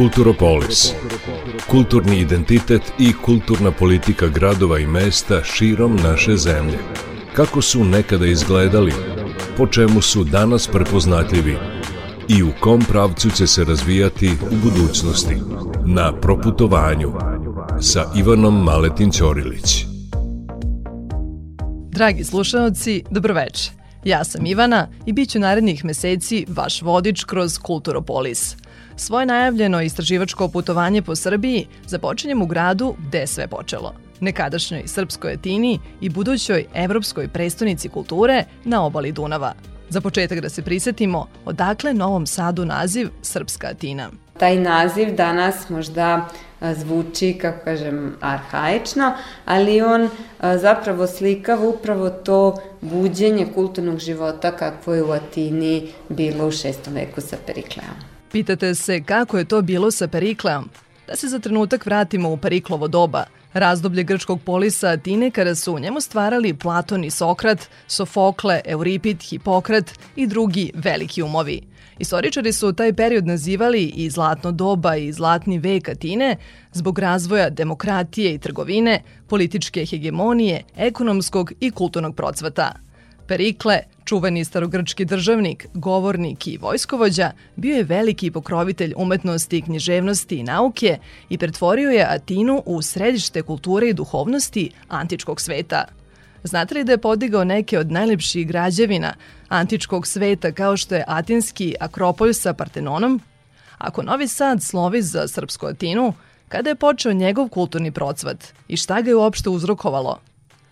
Kulturopolis. Kulturni identitet i kulturna politika gradova i mesta širom naše zemlje. Kako su nekada izgledali, po čemu su danas prepoznatljivi i u kom pravcu će se razvijati u budućnosti. Na proputovanju sa Ivanom Maletin Ćorilić. Dragi slušalci, dobroveče. Ja sam Ivana i bit ću narednih meseci vaš vodič kroz Kulturopolis. Svoje najavljeno istraživačko putovanje po Srbiji započinjem u gradu gde je sve počelo – nekadašnjoj srpskoj Atini i budućoj evropskoj prestonici kulture na obali Dunava. Za početak da se prisetimo odakle Novom Sadu naziv Srpska Atina. Taj naziv danas možda zvuči, kako kažem, arhaično, ali on zapravo slikava upravo to buđenje kulturnog života kakvo je u Atini bilo u šestom veku sa Perikleom. Pitate se kako je to bilo sa Perikleom? Da se za trenutak vratimo u Periklovo doba, razdoblje grčkog polisa Atine kada su u njemu stvarali Platon i Sokrat, Sofokle, Euripid, Hipokrat i drugi veliki umovi. Istoričari su taj period nazivali i zlatno doba i zlatni vek Atine zbog razvoja demokratije i trgovine, političke hegemonije, ekonomskog i kulturnog procvata. Perikle, čuveni starogrčki državnik, govornik i vojskovođa, bio je veliki pokrovitelj umetnosti, književnosti i nauke i pretvorio je Atinu u središte kulture i duhovnosti antičkog sveta – Znate li da je podigao neke od najlepših građevina antičkog sveta kao što je Atinski Akropolj sa Partenonom? Ako Novi Sad slovi za Srpsku Atinu, kada je počeo njegov kulturni procvat i šta ga je uopšte uzrokovalo?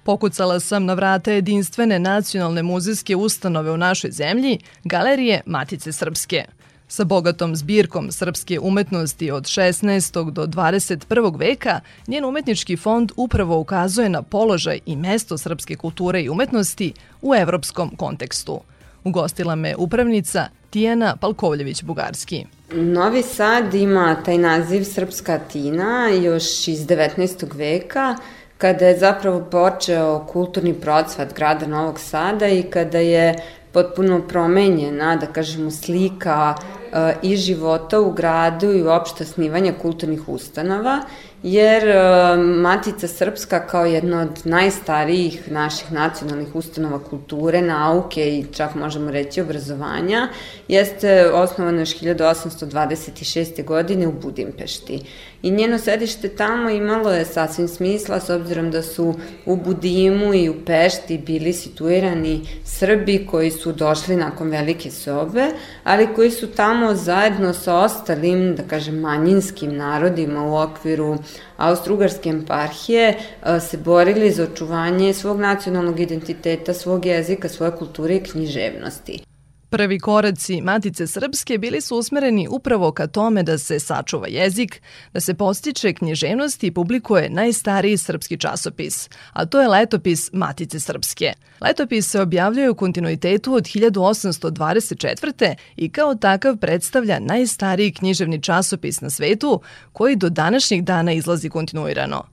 Pokucala sam na vrata jedinstvene nacionalne muzejske ustanove u našoj zemlji, galerije Matice Srpske – Sa bogatom zbirkom srpske umetnosti od 16. do 21. veka, njen umetnički fond upravo ukazuje na položaj i mesto srpske kulture i umetnosti u evropskom kontekstu. Ugostila me upravnica Tijana Palkovljević-Bugarski. Novi Sad ima taj naziv Srpska Atina još iz 19. veka, kada je zapravo počeo kulturni procvat grada Novog Sada i kada je potpuno promenjena, da kažemo, slika e, i života u gradu i uopšte osnivanja kulturnih ustanova jer e, Matica Srpska kao jedna od najstarijih naših nacionalnih ustanova kulture, nauke i čak možemo reći obrazovanja, jeste osnovana još 1826. godine u Budimpešti. I njeno sedište tamo imalo je sasvim smisla s obzirom da su u Budimu i u Pešti bili situirani Srbi koji su došli nakon velike sobe, ali koji su tamo zajedno sa ostalim, da kažem, manjinskim narodima u okviru Austro-Ugarske emparhije e, se borili za očuvanje svog nacionalnog identiteta, svog jezika, svoje kulture i književnosti. Prvi koraci Matice Srpske bili su usmereni upravo ka tome da se sačuva jezik, da se postiče književnost i publikuje najstariji srpski časopis, a to je letopis Matice Srpske. Letopis se objavljuje u kontinuitetu od 1824. i kao takav predstavlja najstariji književni časopis na svetu koji do današnjih dana izlazi kontinuirano.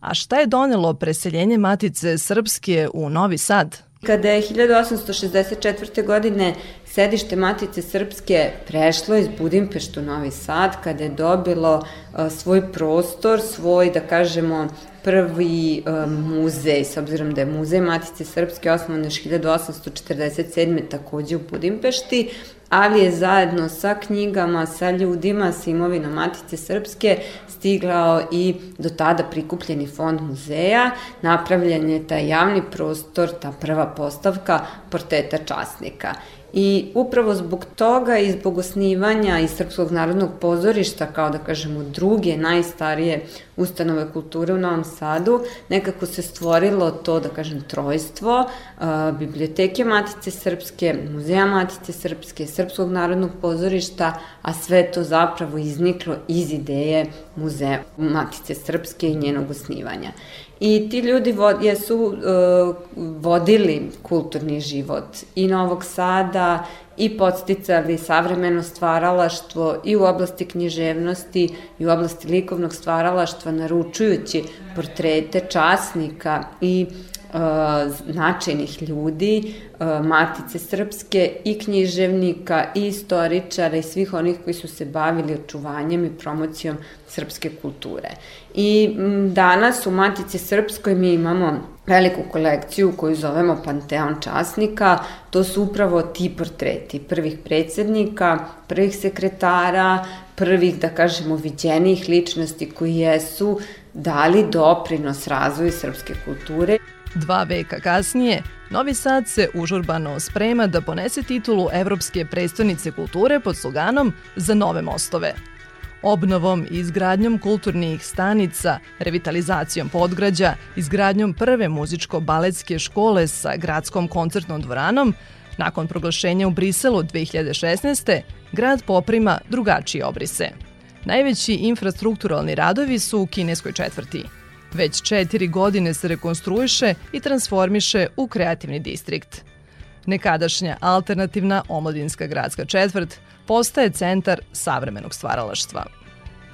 A šta je donelo preseljenje Matice Srpske u Novi Sad? Kada je 1864. godine sedište Matice Srpske prešlo iz Budimpeštu u Novi Sad, kada je dobilo svoj prostor, svoj, da kažemo, prvi uh, muzej, s obzirom da je muzej Matice Srpske osnovan još 1847. takođe u Budimpešti, ali je zajedno sa knjigama, sa ljudima, sa imovinom Matice Srpske stiglao i do tada prikupljeni fond muzeja, napravljen je taj javni prostor, ta prva postavka porteta časnika. I upravo zbog toga i zbog osnivanja i Srpskog narodnog pozorišta, kao da kažemo druge, najstarije ustanove kulture u Novom Sadu, nekako se stvorilo to, da kažem, trojstvo, biblioteke Matice Srpske, muzeja Matice Srpske, Srpskog narodnog pozorišta, a sve to zapravo izniklo iz ideje muzeja Matice Srpske i njenog osnivanja. I ti ljudi vod, jesu uh, vodili kulturni život i Novog Sada i podsticali savremeno stvaralaštvo i u oblasti književnosti i u oblasti likovnog stvaralaštva naručujući portrete časnika i značajnih ljudi, Matice Srpske i književnika i istoričara i svih onih koji su se bavili očuvanjem i promocijom srpske kulture. I danas u Matice Srpskoj mi imamo veliku kolekciju koju zovemo Panteon časnika. To su upravo ti portreti prvih predsednika, prvih sekretara, prvih, da kažemo, viđenijih ličnosti koji jesu dali doprinos razvoju srpske kulture. Dva veka kasnije, Novi Sad se užurbano sprema da ponese titulu Evropske prestonice kulture pod sloganom Za nove mostove. Obnovom i izgradnjom kulturnih stanica, revitalizacijom podgrađa, izgradnjom prve muzičko-baletske škole sa gradskom koncertnom dvoranom, nakon proglašenja u Briselu 2016. grad poprima drugačije obrise. Najveći infrastrukturalni radovi su u kineskoj četvrti – Već četiri godine se rekonstruiše i transformiše u kreativni distrikt. Nekadašnja alternativna omladinska gradska četvrt postaje centar savremenog stvaralaštva.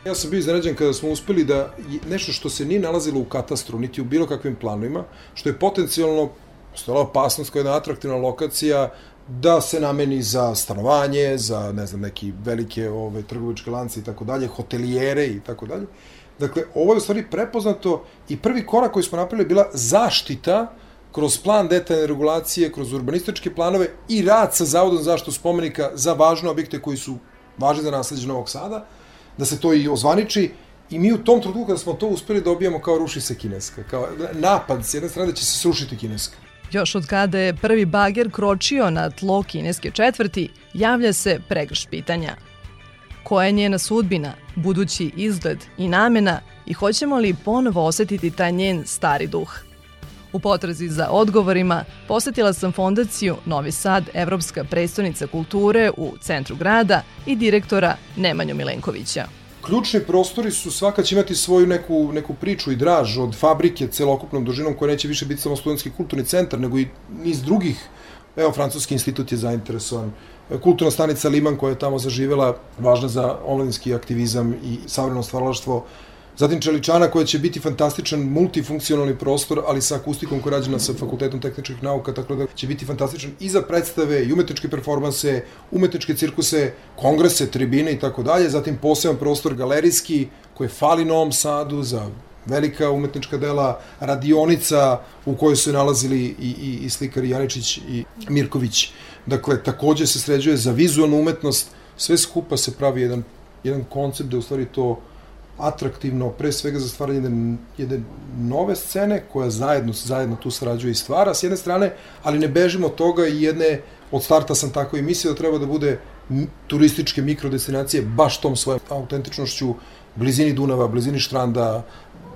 Ja sam bio iznenađen kada smo uspeli da nešto što se nije nalazilo u katastru, niti u bilo kakvim planovima, što je potencijalno stala opasnost koja je jedna atraktivna lokacija, da se nameni za stanovanje, za ne znam neki velike ove trgovačke lance i tako dalje, hotelijere i tako dalje. Dakle, ovo je u stvari prepoznato i prvi korak koji smo napravili bila zaštita kroz plan detaljne regulacije, kroz urbanističke planove i rad sa Zavodom zaštitu spomenika za važne objekte koji su važni za nasledđe Novog Sada, da se to i ozvaniči i mi u tom trenutku kada smo to uspeli dobijamo kao ruši se Kineska, kao napad s jedne strane da će se srušiti Kineska. Još od kada je prvi bager kročio na tlo kineske četvrti, javlja se pregrš pitanja – koja je njena sudbina, budući izgled i namena i hoćemo li ponovo osetiti taj njen stari duh. U potrazi za odgovorima posetila sam fondaciju Novi Sad, Evropska predstavnica kulture u centru grada i direktora Nemanju Milenkovića. Ključni prostori su svaka će imati svoju neku, neku priču i draž od fabrike celokupnom dužinom koja neće više biti samo studentski kulturni centar, nego i niz drugih. Evo, Francuski institut je zainteresovan kulturna stanica Liman koja je tamo zaživela, važna za omladinski aktivizam i savremeno stvaralaštvo. Zatim Čeličana koja će biti fantastičan multifunkcionalni prostor, ali sa akustikom koja je rađena sa Fakultetom tehničkih nauka, tako da će biti fantastičan i za predstave, i umetničke performanse, umetničke cirkuse, kongrese, tribine i tako dalje. Zatim poseban prostor galerijski koji fali Novom Sadu za velika umetnička dela, radionica u kojoj su nalazili i, i, i slikari Janičić i Mirković. Dakle, takođe se sređuje za vizualnu umetnost, sve skupa se pravi jedan, jedan koncept da u stvari to atraktivno, pre svega za stvaranje jedne, jedne nove scene koja zajedno, zajedno tu sarađuje i stvara s jedne strane, ali ne bežimo od toga i jedne, od starta sam tako i mislio da treba da bude turističke mikrodestinacije baš tom svojom autentičnošću, blizini Dunava, blizini Štranda,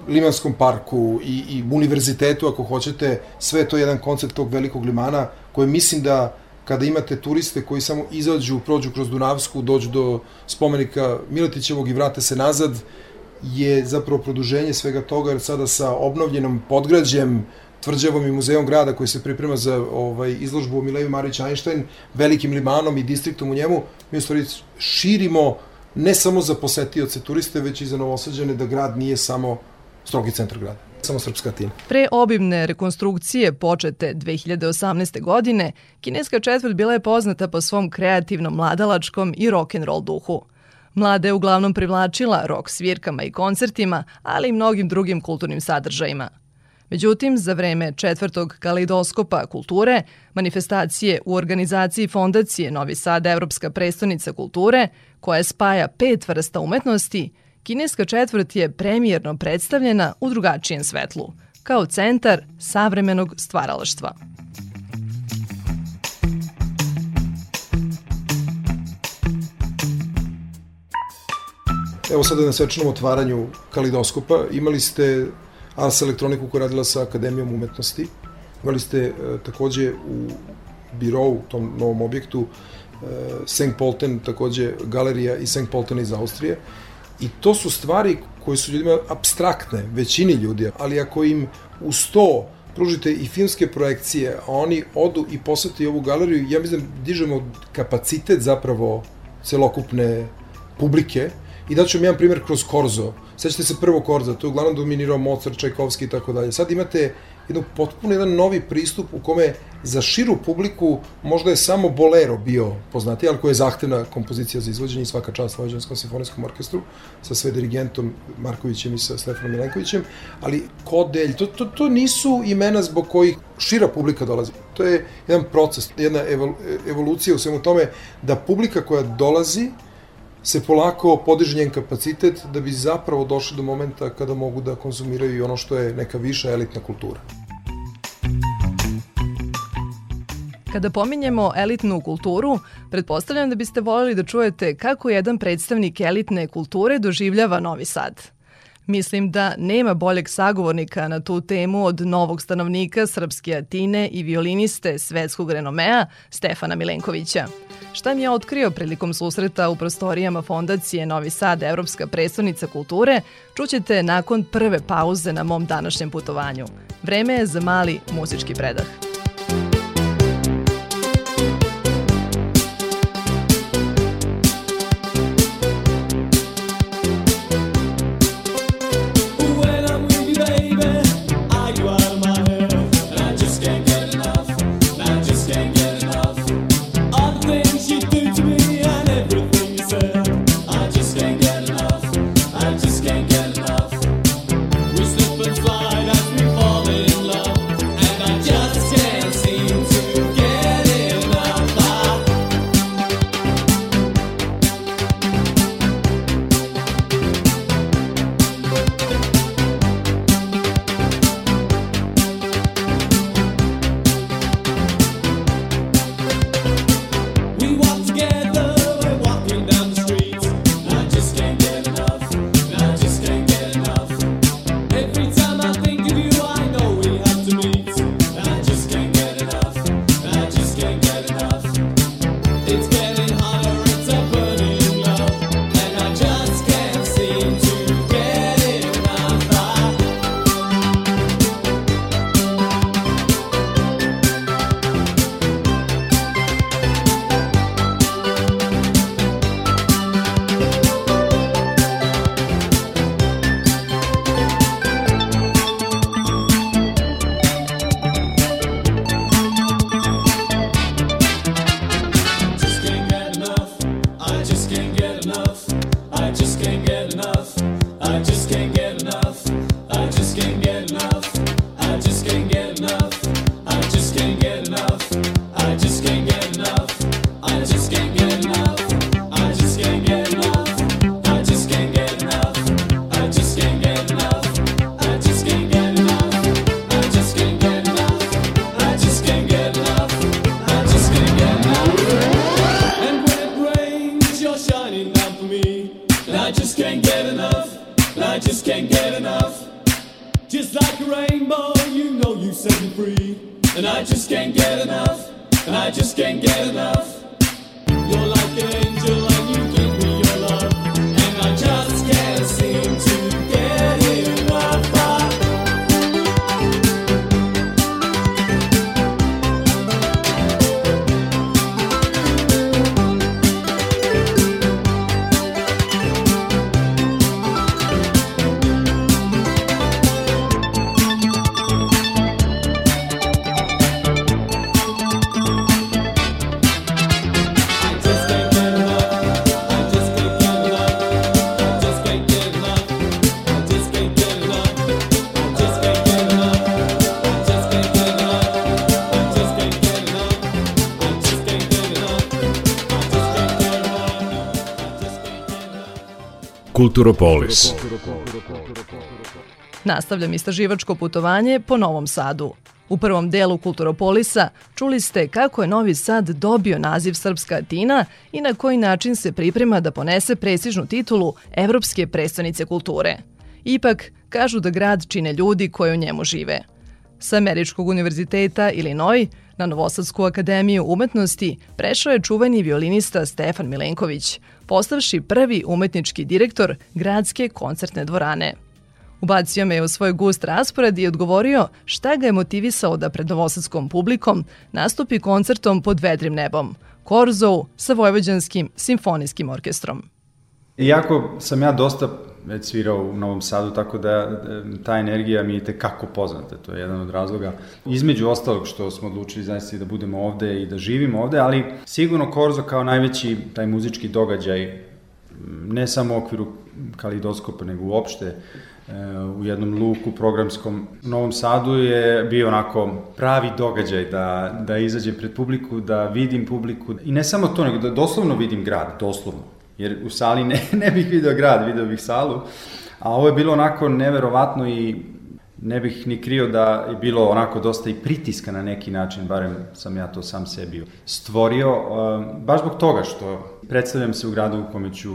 Limanskom parku i, i univerzitetu ako hoćete, sve to je jedan koncept tog velikog limana koje mislim da kada imate turiste koji samo izađu, prođu kroz Dunavsku, dođu do spomenika Miletićevog i vrate se nazad, je zapravo produženje svega toga, jer sada sa obnovljenom podgrađem, tvrđavom i muzejom grada koji se priprema za ovaj, izložbu o Mileju Marić Einstein, velikim limanom i distriktom u njemu, mi u stvari širimo ne samo za posetioce turiste, već i za novosađane da grad nije samo strogi centar grada samo srpska tina. Pre obimne rekonstrukcije počete 2018. godine, kineska četvrt bila je poznata po svom kreativnom mladalačkom i rock'n'roll duhu. Mlade je uglavnom privlačila rock svirkama i koncertima, ali i mnogim drugim kulturnim sadržajima. Međutim, za vreme četvrtog kaleidoskopa kulture, manifestacije u organizaciji Fondacije Novi Sad Evropska prestonica kulture, koja spaja pet vrsta umetnosti, Kineska četvrt je premijerno predstavljena u drugačijem svetlu, kao centar savremenog stvaralaštva. Evo sada na svečanom otvaranju kalidoskopa imali ste Ars Elektroniku koja radila sa Akademijom umetnosti. Imali ste e, takođe u birovu, u tom novom objektu, e, St. Polten, takođe galerija i St. Polten iz Austrije. I to su stvari koje su ljudima abstraktne, većini ljudi, ali ako im u sto pružite i filmske projekcije, a oni odu i poseti ovu galeriju, ja mislim da dižemo kapacitet zapravo celokupne publike i da ću vam jedan primjer kroz Korzo. Sećate se prvo Korza, to je uglavnom dominirao Mozart, Čajkovski i tako dalje. Sad imate jednu potpuno jedan novi pristup u kome za širu publiku možda je samo Bolero bio poznati, ali koja je zahtevna kompozicija za izvođenje i svaka čast Vojvođanskom simfonijskom orkestru sa sve dirigentom Markovićem i sa Stefanom Milenkovićem, ali Kodelj, to, to, to nisu imena zbog kojih šira publika dolazi. To je jedan proces, jedna evolucija u svemu tome da publika koja dolazi se polako podiže njen kapacitet da bi zapravo došli do momenta kada mogu da konzumiraju i ono što je neka viša elitna kultura. Kada pominjemo elitnu kulturu, pretpostavljam da biste voljeli da čujete kako jedan predstavnik elitne kulture doživljava Novi Sad. Mislim da nema boljeg sagovornika na tu temu od novog stanovnika Srpske Atine i violiniste svetskog renomea Stefana Milenkovića. Šta mi je otkrio prilikom susreta u prostorijama Fondacije Novi Sad Evropska predstavnica kulture, čućete nakon prve pauze na mom današnjem putovanju. Vreme je za mali muzički predah. I just can't. Kulturopolis. Nastavljam istraživačko putovanje po Novom Sadu. U prvom delu Kulturopolisa čuli ste kako je Novi Sad dobio naziv Srpska Atina i na koji način se priprema da ponese prestižnu titulu Evropske predstavnice kulture. Ipak, kažu da grad čine ljudi koji u njemu žive. Sa Američkog univerziteta Illinois na Novosadsku akademiju umetnosti prešao je čuveni violinista Stefan Milenković, postavši prvi umetnički direktor gradske koncertne dvorane. Ubacio me je u svoj gust raspored i odgovorio šta ga je motivisao da pred novosadskom publikom nastupi koncertom pod vedrim nebom, Korzou sa Vojvođanskim simfonijskim orkestrom. Iako sam ja dosta već svirao u Novom Sadu, tako da ta energija mi je tekako poznata. To je jedan od razloga. Između ostalog što smo odlučili zaista da budemo ovde i da živimo ovde, ali sigurno Korzo kao najveći taj muzički događaj, ne samo u okviru kalidoskopa, nego uopšte u jednom luku programskom u Novom Sadu je bio onako pravi događaj da, da izađem pred publiku, da vidim publiku i ne samo to, nego da doslovno vidim grad, doslovno. Jer u sali ne, ne bih video grad, video bih salu, a ovo je bilo onako neverovatno i ne bih ni krio da je bilo onako dosta i pritiska na neki način, barem sam ja to sam sebi stvorio, baš zbog toga što predstavljam se u gradu u kome ću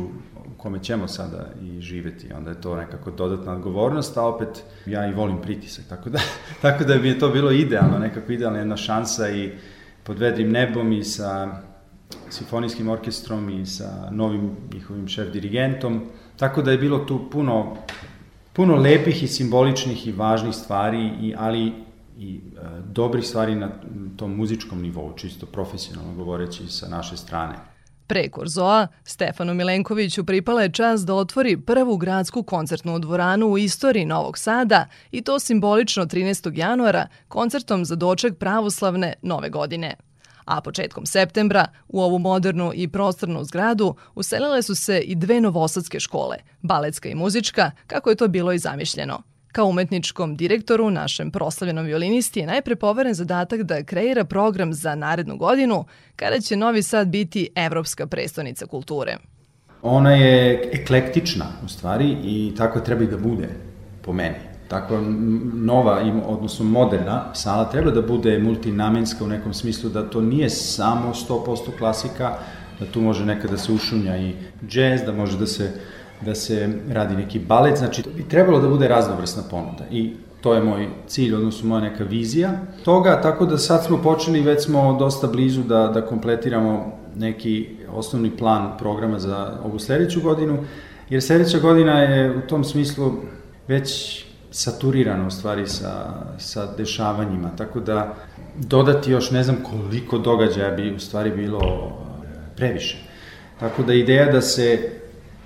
kome ćemo sada i živeti. Onda je to nekako dodatna odgovornost, a opet ja i volim pritisak. Tako da, tako da bi je to bilo idealno, nekako idealna jedna šansa i pod vedrim nebom i sa simfonijskim orkestrom i sa novim njihovim šef dirigentom. Tako da je bilo tu puno, puno lepih i simboličnih i važnih stvari, i, ali i e, dobrih stvari na tom muzičkom nivou, čisto profesionalno govoreći sa naše strane. Pre Korzoa, Stefanu Milenkoviću pripala je čast da otvori prvu gradsku koncertnu dvoranu u istoriji Novog Sada i to simbolično 13. januara koncertom za doček pravoslavne nove godine. A početkom septembra u ovu modernu i prostornu zgradu uselile su se i dve novosadske škole, baletska i muzička, kako je to bilo i zamišljeno – Kao umetničkom direktoru, našem proslavljenom violinisti je najpre poveren zadatak da kreira program za narednu godinu, kada će Novi Sad biti evropska prestonica kulture. Ona je eklektična u stvari i tako treba i da bude po meni. Tako nova, odnosno moderna sala treba da bude multinamenska u nekom smislu da to nije samo 100% klasika, da tu može nekada da se ušunja i džez, da može da se da se radi neki balet, znači bi trebalo da bude raznovrsna ponuda i to je moj cilj, odnosno moja neka vizija toga, tako da sad smo počeli, već smo dosta blizu da, da kompletiramo neki osnovni plan programa za ovu sledeću godinu, jer sledeća godina je u tom smislu već saturirana u stvari sa, sa dešavanjima, tako da dodati još ne znam koliko događaja bi u stvari bilo previše. Tako da ideja da se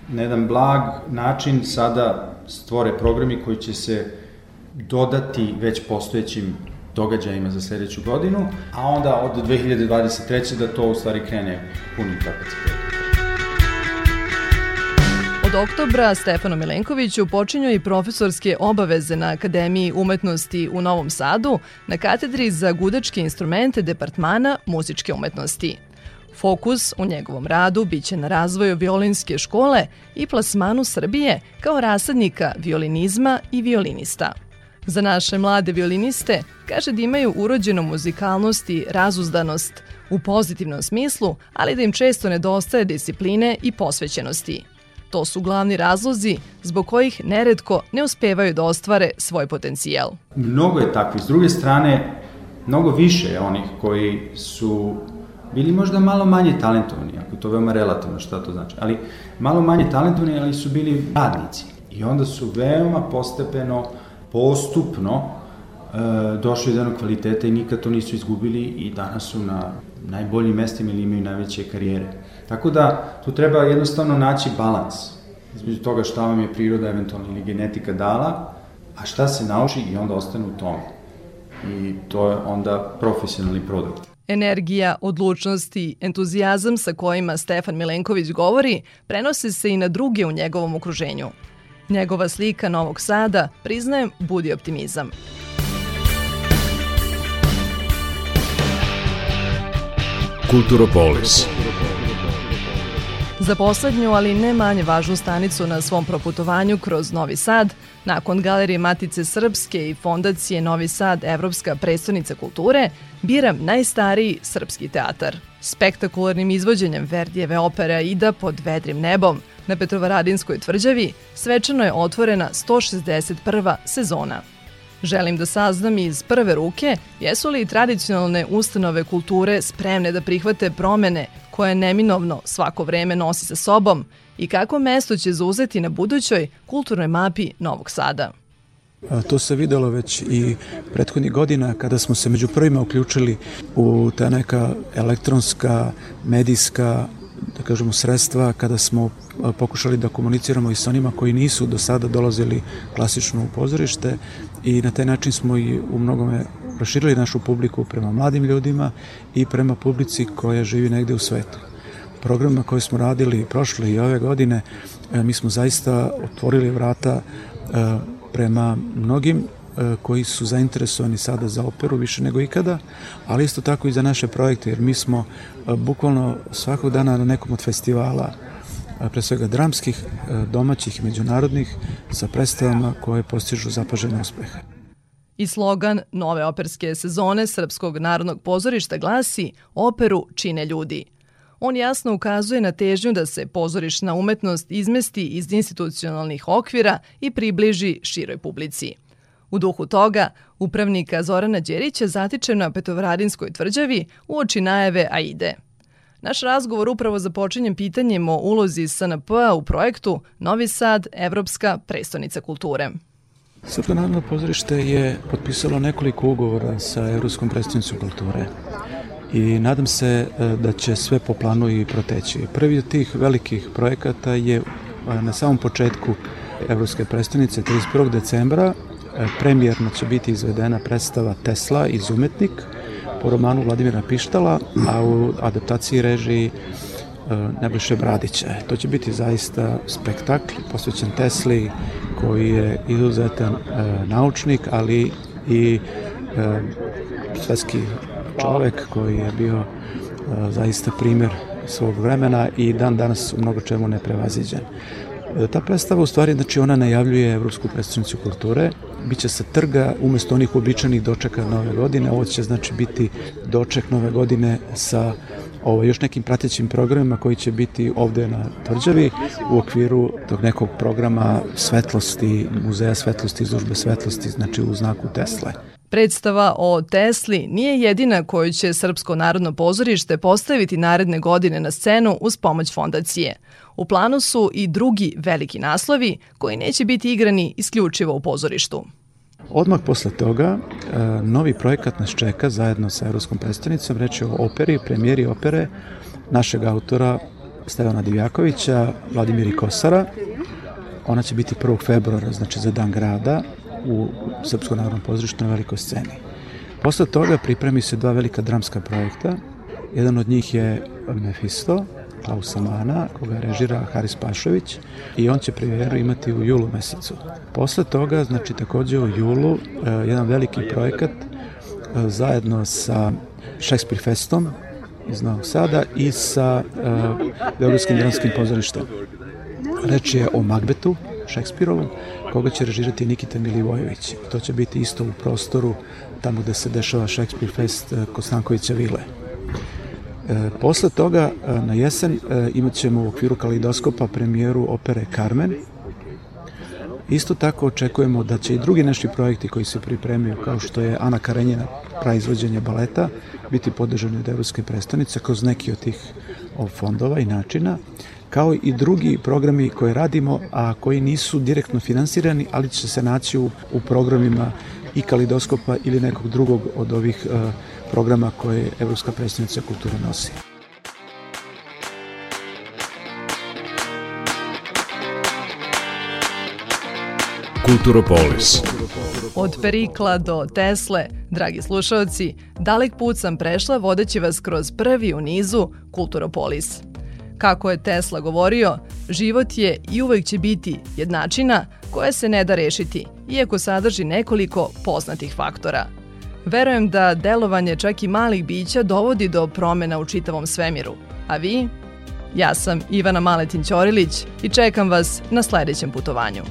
na jedan blag način sada stvore programi koji će se dodati već postojećim događajima za sledeću godinu, a onda od 2023. da to u stvari krene punim kapacitetom. Oktobra Stefano Milenkoviću počinju i profesorske obaveze na Akademiji umetnosti u Novom Sadu na katedri za gudačke instrumente Departmana muzičke umetnosti. Fokus u njegovom radu biće na razvoju violinske škole i plasmanu Srbije kao rasadnika violinizma i violinista. Za naše mlade violiniste kaže da imaju urođenu muzikalnost i razuzdanost u pozitivnom smislu, ali da im često nedostaje discipline i posvećenosti. To su glavni razlozi zbog kojih neredko ne uspevaju da ostvare svoj potencijal. Mnogo je takvih. S druge strane, mnogo više je onih koji su bili možda malo manje talentovani, ako to veoma relativno šta to znači, ali malo manje talentovani, ali su bili radnici. I onda su veoma postepeno, postupno e, došli do jednog kvaliteta i nikad to nisu izgubili i danas su na najboljim mestima ili imaju najveće karijere. Tako da tu treba jednostavno naći balans između toga šta vam je priroda eventualno ili genetika dala, a šta se nauči i onda ostane u tome. I to je onda profesionalni produkt. Energija, odlučnost i entuzijazam sa kojima Stefan Milenković govori prenose se i na druge u njegovom okruženju. Njegova slika Novog Sada, priznajem, budi optimizam. Kulturopolis. Za poslednju, ali ne manje važnu stanicu na svom proputovanju kroz Novi Sad, nakon Galerije Matice Srpske i Fondacije Novi Sad Evropska predstavnica kulture, biram najstariji srpski teatar. Spektakularnim izvođenjem Verdijeve opere Ida pod vedrim nebom na Petrovaradinskoj tvrđavi svečano je otvorena 161. sezona. Želim da saznam iz prve ruke jesu li tradicionalne ustanove kulture spremne da prihvate promene koje neminovno svako vreme nosi sa sobom i kako mesto će zauzeti na budućoj kulturnoj mapi Novog Sada. To se videlo već i prethodnih godina kada smo se među prvima uključili u ta neka elektronska, medijska kažemo, sredstva kada smo pokušali da komuniciramo i sa onima koji nisu do sada dolazili klasično u pozorište i na taj način smo i u mnogome proširili našu publiku prema mladim ljudima i prema publici koja živi negde u svetu. Programa koje smo radili prošle i ove godine, e, mi smo zaista otvorili vrata e, prema mnogim e, koji su zainteresovani sada za operu više nego ikada, ali isto tako i za naše projekte, jer mi smo bukvalno svakog dana na nekom od festivala pre svega dramskih, domaćih i međunarodnih, sa predstavama koje postižu zapažene uspehe. I slogan nove operske sezone Srpskog narodnog pozorišta glasi Operu čine ljudi. On jasno ukazuje na težnju da se pozorišna umetnost izmesti iz institucionalnih okvira i približi široj publici. U duhu toga, upravnika Zorana Đerića zatiče na Petovradinskoj tvrđavi u oči najave AIDE. Naš razgovor upravo započinjem pitanjem o ulozi SNP-a u projektu Novi Sad, Evropska prestonica kulture. Srpsko narodno pozorište je potpisalo nekoliko ugovora sa Evropskom predstavnicom kulture i nadam se e, da će sve po planu i proteći. Prvi od tih velikih projekata je e, na samom početku Evropske predstavnice 31. decembra premijerno će biti izvedena predstava Tesla iz Umetnik po romanu Vladimira Pištala, a u adaptaciji režiji Nebojše Bradića. To će biti zaista spektakl posvećen Tesli koji je izuzetan e, naučnik, ali i e, svetski čovek koji je bio e, zaista primer svog vremena i dan danas u mnogo čemu neprevaziđen. E, ta predstava u stvari, znači ona najavljuje Evropsku predstavnicu kulture, biće sa trga umesto onih običanih dočeka nove godine, ovo će znači biti doček nove godine sa ovo, još nekim pratećim programima koji će biti ovde na tvrđavi u okviru tog nekog programa svetlosti, muzeja svetlosti, izložbe svetlosti, znači u znaku Tesle. Predstava o Tesli nije jedina koju će Srpsko narodno pozorište postaviti naredne godine na scenu uz pomoć fondacije. U planu su i drugi veliki naslovi koji neće biti igrani isključivo u pozorištu. Odmah posle toga e, novi projekat nas čeka zajedno sa Evropskom predstavnicom, reći o operi, premijeri opere našeg autora Stevana Divjakovića, Vladimiri Kosara. Ona će biti 1. februara, znači za dan grada, u Srpskom narodnom pozorištu na velikoj sceni. Posle toga pripremi se dva velika dramska projekta. Jedan od njih je Mefisto, Klausa Mana, koga režira Haris Pašović i on će premijeru imati u julu mesecu. Posle toga, znači takođe u julu, e, jedan veliki projekat e, zajedno sa Shakespeare Festom iz Novog Sada i sa uh, Beogradskim dramskim pozorištem. Reč je o Magbetu, Šekspirovom, koga će režirati Nikita Milivojević. To će biti isto u prostoru tamo gde se dešava Shakespeare Fest kod Stankovića Vile. E, posle toga, e, na jesen, e, imat ćemo u okviru kalidoskopa premijeru opere Carmen. Isto tako očekujemo da će i drugi naši projekti koji se pripremaju, kao što je Ana Karenjina, praizvođenje baleta, biti podržani od Evropske predstavnice kroz neki od tih fondova i načina, kao i drugi programi koje radimo, a koji nisu direktno finansirani, ali će se naći u, u programima i kalidoskopa ili nekog drugog od ovih uh, programa koje Evropska predstavnica kulture nosi. Kulturopolis. Od Perikla do Tesle, dragi slušalci, dalek put sam prešla vodeći vas kroz prvi u nizu Kulturopolis. Kako je Tesla govorio, život je i uvek će biti jednačina koja se ne da rešiti, iako sadrži nekoliko poznatih faktora – Verujem da delovanje čak i malih bića dovodi do promena u čitavom svemiru. A vi? Ja sam Ivana Maletin-Ćorilić i čekam vas na sledećem putovanju.